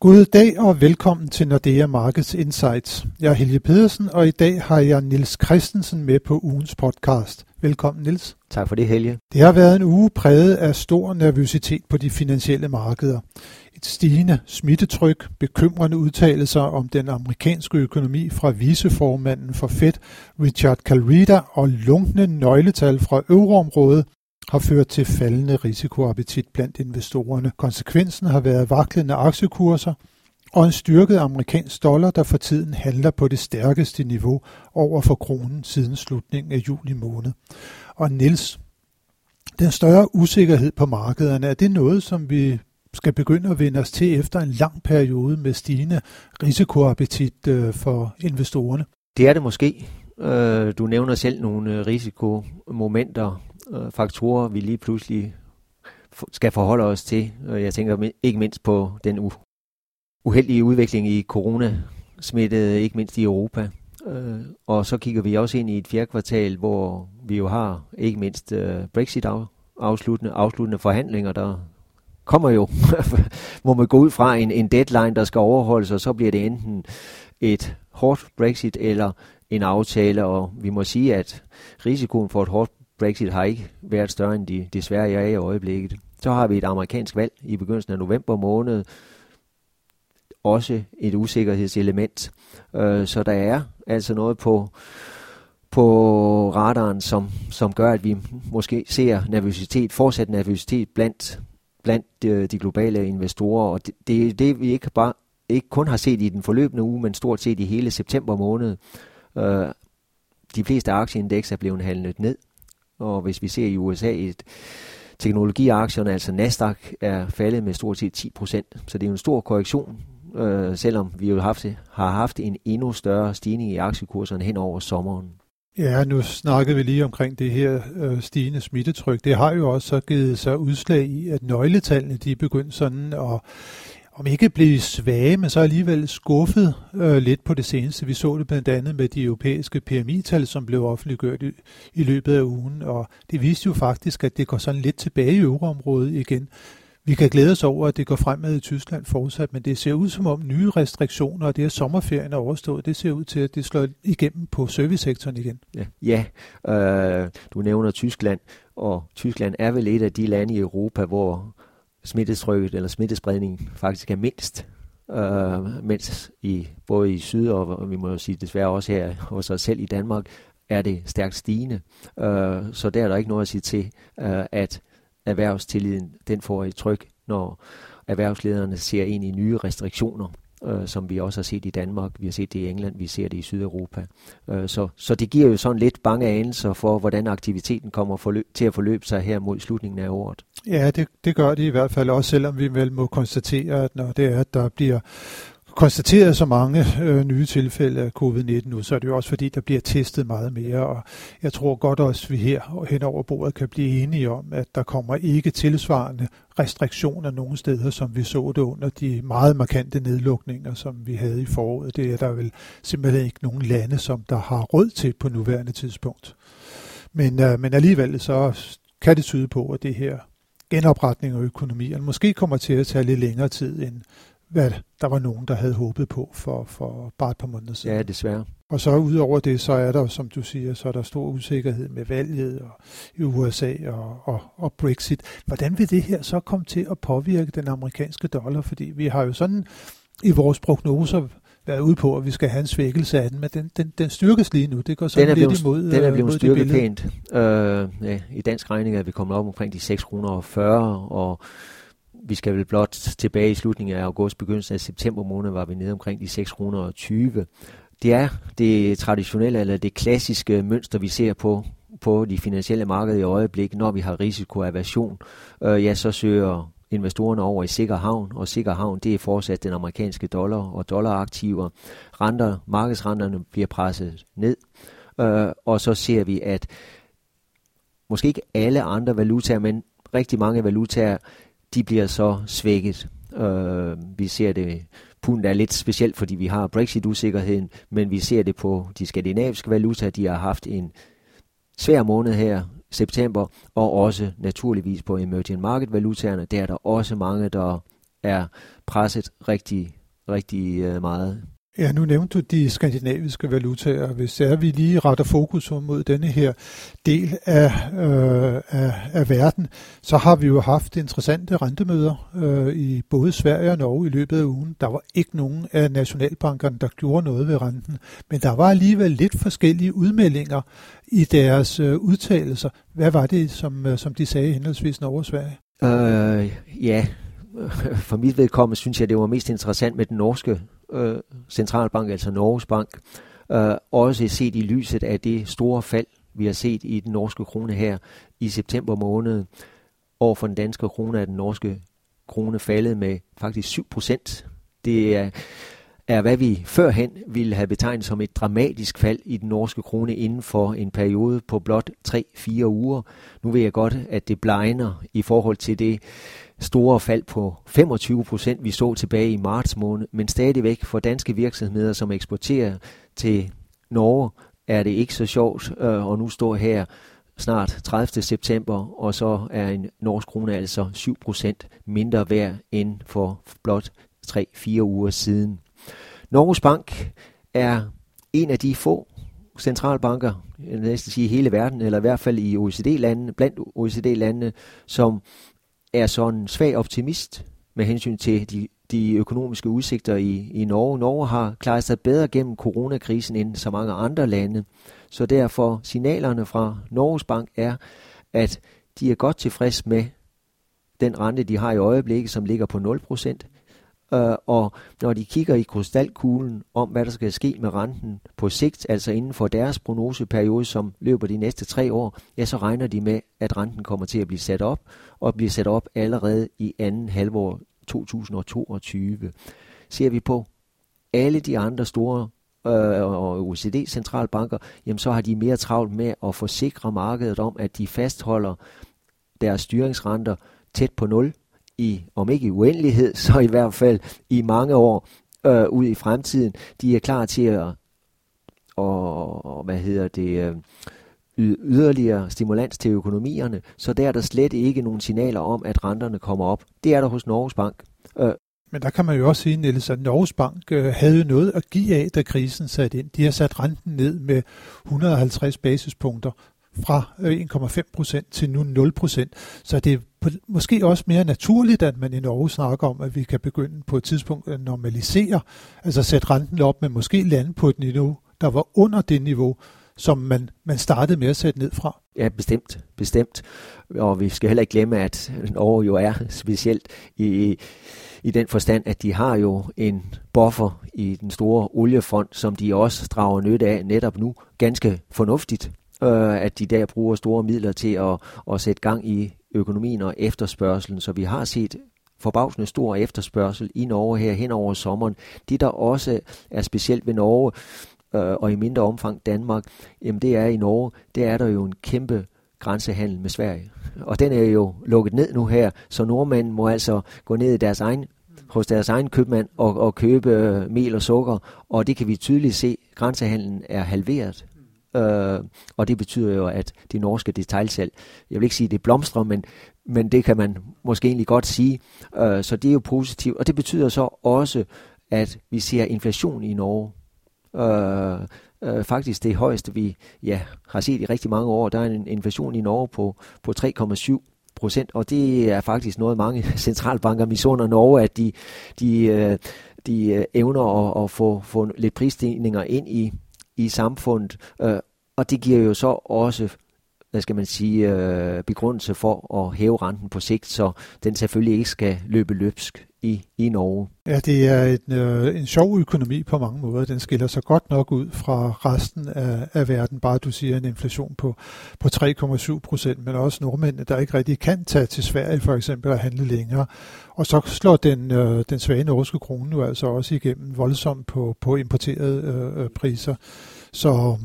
God dag og velkommen til Nordea Markets Insights. Jeg er Helge Pedersen, og i dag har jeg Nils Christensen med på ugens podcast. Velkommen Nils. Tak for det, Helge. Det har været en uge præget af stor nervøsitet på de finansielle markeder. Et stigende smittetryk, bekymrende udtalelser om den amerikanske økonomi fra viceformanden for Fed, Richard Calrita, og lunkne nøgletal fra euroområdet har ført til faldende risikoappetit blandt investorerne. Konsekvensen har været vaklende aktiekurser og en styrket amerikansk dollar, der for tiden handler på det stærkeste niveau over for kronen siden slutningen af juli måned. Og Niels, den større usikkerhed på markederne, er det noget, som vi skal begynde at vende os til efter en lang periode med stigende risikoappetit øh, for investorerne? Det er det måske. Øh, du nævner selv nogle øh, risikomomenter øh, faktorer, vi lige pludselig skal forholde os til. Øh, jeg tænker ikke mindst på den uheldige udvikling i coronasmittet, ikke mindst i Europa. Øh, og så kigger vi også ind i et fjerde kvartal, hvor vi jo har ikke mindst øh, Brexit afsluttende, afsluttende forhandlinger, der kommer jo, må man gå ud fra en, en deadline, der skal overholdes, og så bliver det enten et hårdt Brexit eller en aftale, og vi må sige, at risikoen for et hårdt Brexit har ikke været større end de desværre er i øjeblikket. Så har vi et amerikansk valg i begyndelsen af november måned. Også et usikkerhedselement. Øh, så der er altså noget på, på radaren, som, som gør, at vi måske ser nervøsitet, fortsat nervøsitet blandt, blandt de, øh, de globale investorer. Og det, det er det, vi ikke, bare, ikke kun har set i den forløbende uge, men stort set i hele september måned. Øh, de fleste aktieindeks er blevet handlet ned. Og hvis vi ser i USA, et teknologiaktierne, altså Nasdaq, er faldet med stort set 10 procent. Så det er jo en stor korrektion, øh, selvom vi jo haft, har haft en endnu større stigning i aktiekurserne hen over sommeren. Ja, nu snakkede vi lige omkring det her øh, stigende smittetryk. Det har jo også så givet sig udslag i, at nøgletallene de er begyndt sådan at om ikke blive svage, men så alligevel skuffet øh, lidt på det seneste. Vi så det blandt andet med de europæiske PMI-tal, som blev offentliggjort i, i løbet af ugen, og det viste jo faktisk, at det går sådan lidt tilbage i euroområdet igen. Vi kan glæde os over, at det går fremad i Tyskland fortsat, men det ser ud som om nye restriktioner, og det er sommerferien er overstået, det ser ud til, at det slår igennem på servicesektoren igen. Ja, ja øh, du nævner Tyskland, og Tyskland er vel et af de lande i Europa, hvor smittetrykket eller smittespredningen faktisk er mindst, øh, mens i både i syd og, og vi må jo sige desværre også her hos os selv i Danmark, er det stærkt stigende. Øh, så der er der ikke noget at sige til, øh, at erhvervstilliden den får et tryk, når erhvervslederne ser ind i nye restriktioner øh, som vi også har set i Danmark, vi har set det i England, vi ser det i Sydeuropa. Øh, så, så det giver jo sådan lidt bange anelser for, hvordan aktiviteten kommer forløb, til at forløbe sig her mod slutningen af året. Ja, det, det gør det i hvert fald også, selvom vi vel må konstatere, at når det er, at der bliver konstateret så mange øh, nye tilfælde af covid-19 nu, så er det jo også fordi, der bliver testet meget mere, og jeg tror godt også, at vi her hen over bordet kan blive enige om, at der kommer ikke tilsvarende restriktioner nogen steder, som vi så det under de meget markante nedlukninger, som vi havde i foråret. Det er der vel simpelthen ikke nogen lande, som der har råd til på nuværende tidspunkt. Men, øh, men alligevel så kan det tyde på, at det her genopretning af økonomien måske kommer til at tage lidt længere tid, end hvad der var nogen, der havde håbet på for, for bare et par måneder siden. Ja, desværre. Og så udover det, så er der, som du siger, så er der stor usikkerhed med valget og i USA og, og, og Brexit. Hvordan vil det her så komme til at påvirke den amerikanske dollar? Fordi vi har jo sådan i vores prognoser været ude på, at vi skal have en svækkelse af den, men den, den, den styrkes lige nu. Det går sådan den er lidt imod Den er øh, blevet styrket pænt. Øh, ja, I dansk regning er vi kommet op omkring de 6 kroner og 40, og vi skal vel blot tilbage i slutningen af august, begyndelsen af september måned, var vi nede omkring de 6 kroner og 20. Det er det traditionelle eller det klassiske mønster, vi ser på på de finansielle markeder i øjeblik, når vi har risikoaversion, øh, ja, så søger investorerne over i sikker havn, og sikker havn, det er fortsat den amerikanske dollar og dollaraktiver. Renter, markedsrenterne bliver presset ned, øh, og så ser vi, at måske ikke alle andre valutaer, men rigtig mange valutaer de bliver så svækket. Øh, vi ser det, pundet er lidt specielt, fordi vi har Brexit-usikkerheden, men vi ser det på de skandinaviske valutaer. De har haft en svær måned her, september, og også naturligvis på emerging market valutaerne. Der er der også mange, der er presset rigtig, rigtig øh, meget. Ja, nu nævnte du de skandinaviske valutaer. Hvis er, vi lige retter fokus mod denne her del af, øh, af, af verden, så har vi jo haft interessante rentemøder øh, i både Sverige og Norge i løbet af ugen. Der var ikke nogen af nationalbankerne, der gjorde noget ved renten, men der var alligevel lidt forskellige udmeldinger i deres øh, udtalelser. Hvad var det, som, øh, som de sagde henholdsvis Norge og Sverige? Øh, ja, for mit vedkommende synes jeg, det var mest interessant med den norske øh, centralbank, altså Norges Bank, øh, også set i lyset af det store fald, vi har set i den norske krone her i september måned. Over for den danske krone er den norske krone faldet med faktisk 7 procent. Det er, er, hvad vi førhen ville have betegnet som et dramatisk fald i den norske krone inden for en periode på blot 3-4 uger. Nu ved jeg godt, at det blegner i forhold til det store fald på 25 procent, vi så tilbage i marts måned, men stadigvæk for danske virksomheder, som eksporterer til Norge, er det ikke så sjovt øh, at nu stå her snart 30. september, og så er en norsk krone altså 7 procent mindre værd end for blot 3-4 uger siden. Norges Bank er en af de få centralbanker, jeg næsten sige hele verden, eller i hvert fald i OECD-landene, blandt OECD-landene, som er sådan svag optimist med hensyn til de, de økonomiske udsigter i, i Norge. Norge har klaret sig bedre gennem coronakrisen end så mange andre lande, så derfor signalerne fra Norges Bank er, at de er godt tilfreds med den rente, de har i øjeblikket, som ligger på 0%. Øh, og når de kigger i krystalkuglen om, hvad der skal ske med renten på sigt, altså inden for deres prognoseperiode, som løber de næste tre år, ja, så regner de med, at renten kommer til at blive sat op, og bliver sat op allerede i anden halvår 2022. Ser vi på alle de andre store øh, og OECD-centralbanker, jamen så har de mere travlt med at forsikre markedet om, at de fastholder deres styringsrenter tæt på 0, i, om ikke i uendelighed, så i hvert fald i mange år øh, ud i fremtiden. De er klar til at, og, hvad hedder det, øh, yderligere stimulans til økonomierne, så der er der slet ikke nogen signaler om, at renterne kommer op. Det er der hos Norges Bank. Øh, men der kan man jo også sige, Niels, at Norges Bank øh, havde noget at give af, da krisen satte ind. De har sat renten ned med 150 basispunkter fra øh, 1,5 procent til nu 0 procent. Så det er måske også mere naturligt, at man i Norge snakker om, at vi kan begynde på et tidspunkt at normalisere, altså sætte renten op, men måske lande på et niveau, der var under det niveau, som man, man startede med at sætte ned fra. Ja, bestemt, bestemt. Og vi skal heller ikke glemme, at Norge jo er specielt i, i den forstand, at de har jo en buffer i den store oliefond, som de også drager nytte af netop nu, ganske fornuftigt øh, at de der bruger store midler til at, at sætte gang i økonomien og efterspørgselen. Så vi har set forbavsende stor efterspørgsel i Norge her hen over sommeren. Det, der også er specielt ved Norge, øh, og i mindre omfang Danmark, jamen det er i Norge, det er der jo en kæmpe grænsehandel med Sverige. Og den er jo lukket ned nu her, så nordmænd må altså gå ned i deres egen hos deres egen købmand og, og købe øh, mel og sukker, og det kan vi tydeligt se, grænsehandlen er halveret Øh, og det betyder jo, at det norske detaljsalg, jeg vil ikke sige, at det blomstrer, men, men det kan man måske egentlig godt sige. Øh, så det er jo positivt. Og det betyder så også, at vi ser inflation i Norge. Øh, øh, faktisk det højeste, vi ja, har set i rigtig mange år. Der er en inflation i Norge på, på 3,7 procent, og det er faktisk noget, mange centralbanker misunder Norge, at de, de, øh, de øh, evner at, at få, få lidt prisstigninger ind i, i samfundet, øh, og det giver jo så også hvad skal man sige, øh, begrundelse for at hæve renten på sigt, så den selvfølgelig ikke skal løbe løbsk i, i Norge. Ja, det er en, øh, en sjov økonomi på mange måder. Den skiller sig godt nok ud fra resten af, af verden. Bare du siger en inflation på, på 3,7 procent, men også nordmændene, der ikke rigtig kan tage til Sverige for eksempel og handle længere. Og så slår den, øh, den svage norske krone nu altså også igennem voldsomt på, på importerede øh, øh priser. Så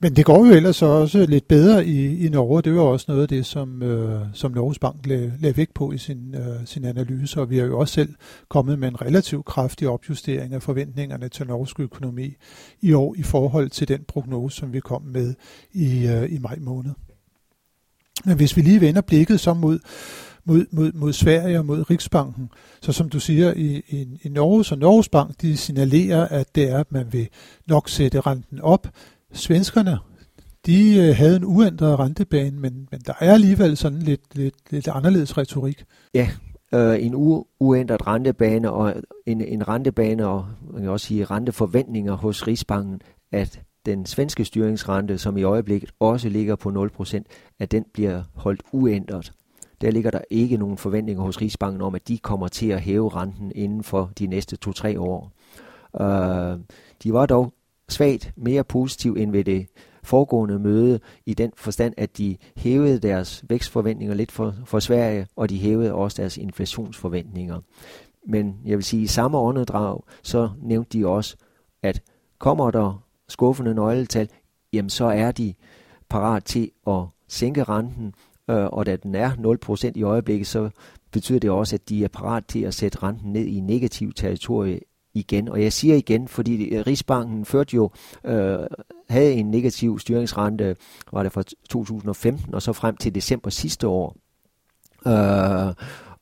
men det går jo ellers også lidt bedre i, i Norge. Det var også noget af det, som, øh, som Norges Bank lagde, lagde vægt på i sin, øh, sin analyse, og vi har jo også selv kommet med en relativt kraftig opjustering af forventningerne til norsk økonomi i år i forhold til den prognose, som vi kom med i, øh, i maj måned. Men hvis vi lige vender blikket så mod, mod, mod, mod Sverige og mod Riksbanken. Så som du siger, i, i, i Norge, så Norges Bank, de signalerer, at det er, at man vil nok sætte renten op. Svenskerne, de øh, havde en uændret rentebane, men, men der er alligevel sådan lidt, lidt, lidt anderledes retorik. Ja, øh, en u- uændret rentebane og en, en rentebane og man kan også sige renteforventninger hos Rigsbanken, at den svenske styringsrente, som i øjeblikket også ligger på 0%, at den bliver holdt uændret. Der ligger der ikke nogen forventninger hos Rigsbanken om, at de kommer til at hæve renten inden for de næste 2-3 år. Øh, de var dog svagt mere positiv end ved det foregående møde i den forstand, at de hævede deres vækstforventninger lidt for, for Sverige, og de hævede også deres inflationsforventninger. Men jeg vil sige, i samme åndedrag, så nævnte de også, at kommer der skuffende nøgletal, jamen så er de parat til at sænke renten, øh, og da den er 0% i øjeblikket, så betyder det også, at de er parat til at sætte renten ned i negativ territorie igen. Og jeg siger igen, fordi Rigsbanken førte jo, øh, havde en negativ styringsrente, var det fra 2015 og så frem til december sidste år. Øh,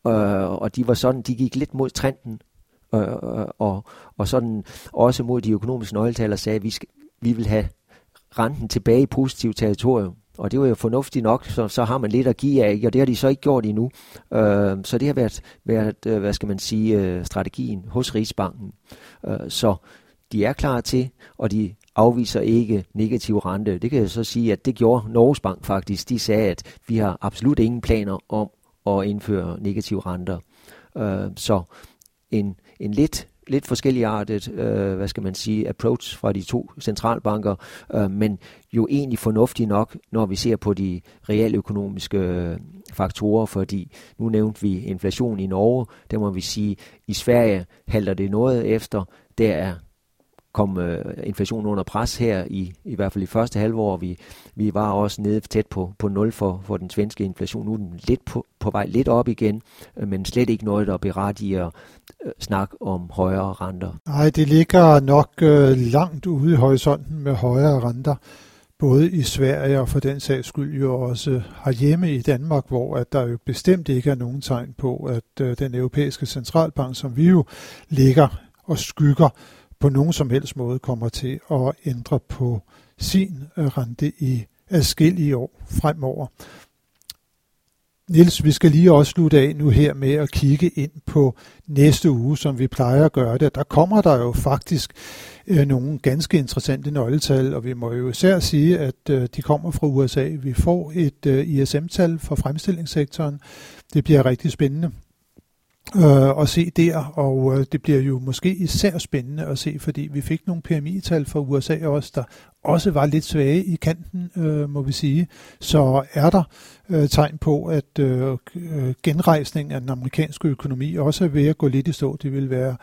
øh, og de var sådan, de gik lidt mod trenden, øh, og, og sådan også mod de økonomiske nøgletal og sagde, at vi, skal, vi vil have renten tilbage i positivt territorium. Og det var jo fornuftigt nok, så, så har man lidt at give af, og det har de så ikke gjort endnu. Øh, så det har været, været øh, hvad skal man sige, øh, strategien hos Rigsbanken. Øh, så de er klar til, og de afviser ikke negativ rente. Det kan jeg så sige, at det gjorde Norges Bank faktisk. De sagde, at vi har absolut ingen planer om at indføre negative renter. Øh, så en, en lidt lidt forskelligartet, øh, hvad skal man sige, approach fra de to centralbanker, øh, men jo egentlig fornuftig nok, når vi ser på de realøkonomiske øh, faktorer, fordi nu nævnte vi inflation i Norge, der må vi sige, i Sverige halter det noget efter, der er kom øh, inflationen under pres her i i hvert fald i første halvår. Vi, vi var også nede tæt på, på 0 for, for den svenske inflation. Nu er den lidt på, på vej lidt op igen, øh, men slet ikke noget, der berettiger øh, snak om højere renter. Nej, det ligger nok øh, langt ude i horisonten med højere renter både i Sverige og for den sags skyld jo også herhjemme i Danmark, hvor at der jo bestemt ikke er nogen tegn på, at øh, den europæiske centralbank, som vi jo ligger og skygger på nogen som helst måde kommer til at ændre på sin øh, rente i adskillige år fremover. Niels, vi skal lige også slutte af nu her med at kigge ind på næste uge, som vi plejer at gøre det. Der kommer der jo faktisk øh, nogle ganske interessante nøgletal, og vi må jo især sige, at øh, de kommer fra USA. Vi får et øh, ISM-tal for fremstillingssektoren. Det bliver rigtig spændende øh, at se der, og øh, det bliver jo måske især spændende at se, fordi vi fik nogle PMI-tal fra USA også, der også var lidt svage i kanten, øh, må vi sige. Så er der øh, tegn på, at øh, øh genrejsningen af den amerikanske økonomi også er ved at gå lidt i stå. Det vil være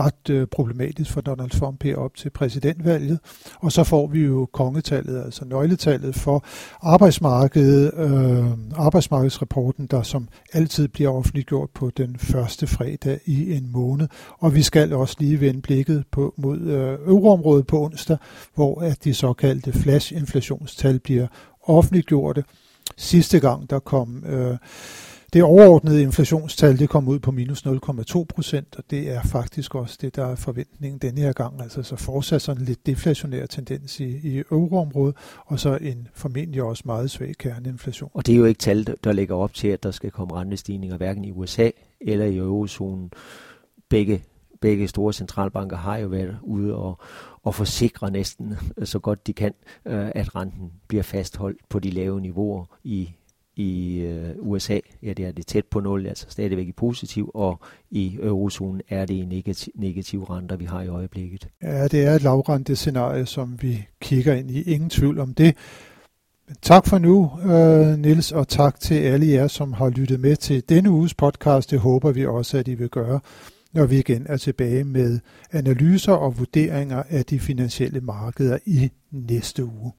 ret øh, problematisk for Donald Trump her op til præsidentvalget. Og så får vi jo kongetallet, altså nøgletallet for arbejdsmarkedet, øh, arbejdsmarkedsrapporten, der som altid bliver offentliggjort på den første fredag i en måned. Og vi skal også lige vende blikket på, mod øh, euroområdet på onsdag, hvor at de såkaldte flash-inflationstal bliver offentliggjorte. Sidste gang der kom øh, det overordnede inflationstal det kom ud på minus 0,2 procent, og det er faktisk også det, der er forventningen denne her gang. Altså så fortsat sådan lidt deflationær tendens i, i euroområdet, og så en formentlig også meget svag kerneinflation. Og det er jo ikke tal, der lægger op til, at der skal komme rentestigninger hverken i USA eller i eurozonen. Begge begge store centralbanker har jo været ude og, og forsikre næsten så godt de kan, øh, at renten bliver fastholdt på de lave niveauer i i øh, USA, ja, det er det tæt på 0, altså stadigvæk i positiv, og i eurozonen er det i negativ, negativ renter, vi har i øjeblikket. Ja, det er et lavrente scenarie, som vi kigger ind i. Ingen tvivl om det. Men tak for nu, øh, Nils, og tak til alle jer, som har lyttet med til denne uges podcast. Det håber vi også, at I vil gøre, når vi igen er tilbage med analyser og vurderinger af de finansielle markeder i næste uge.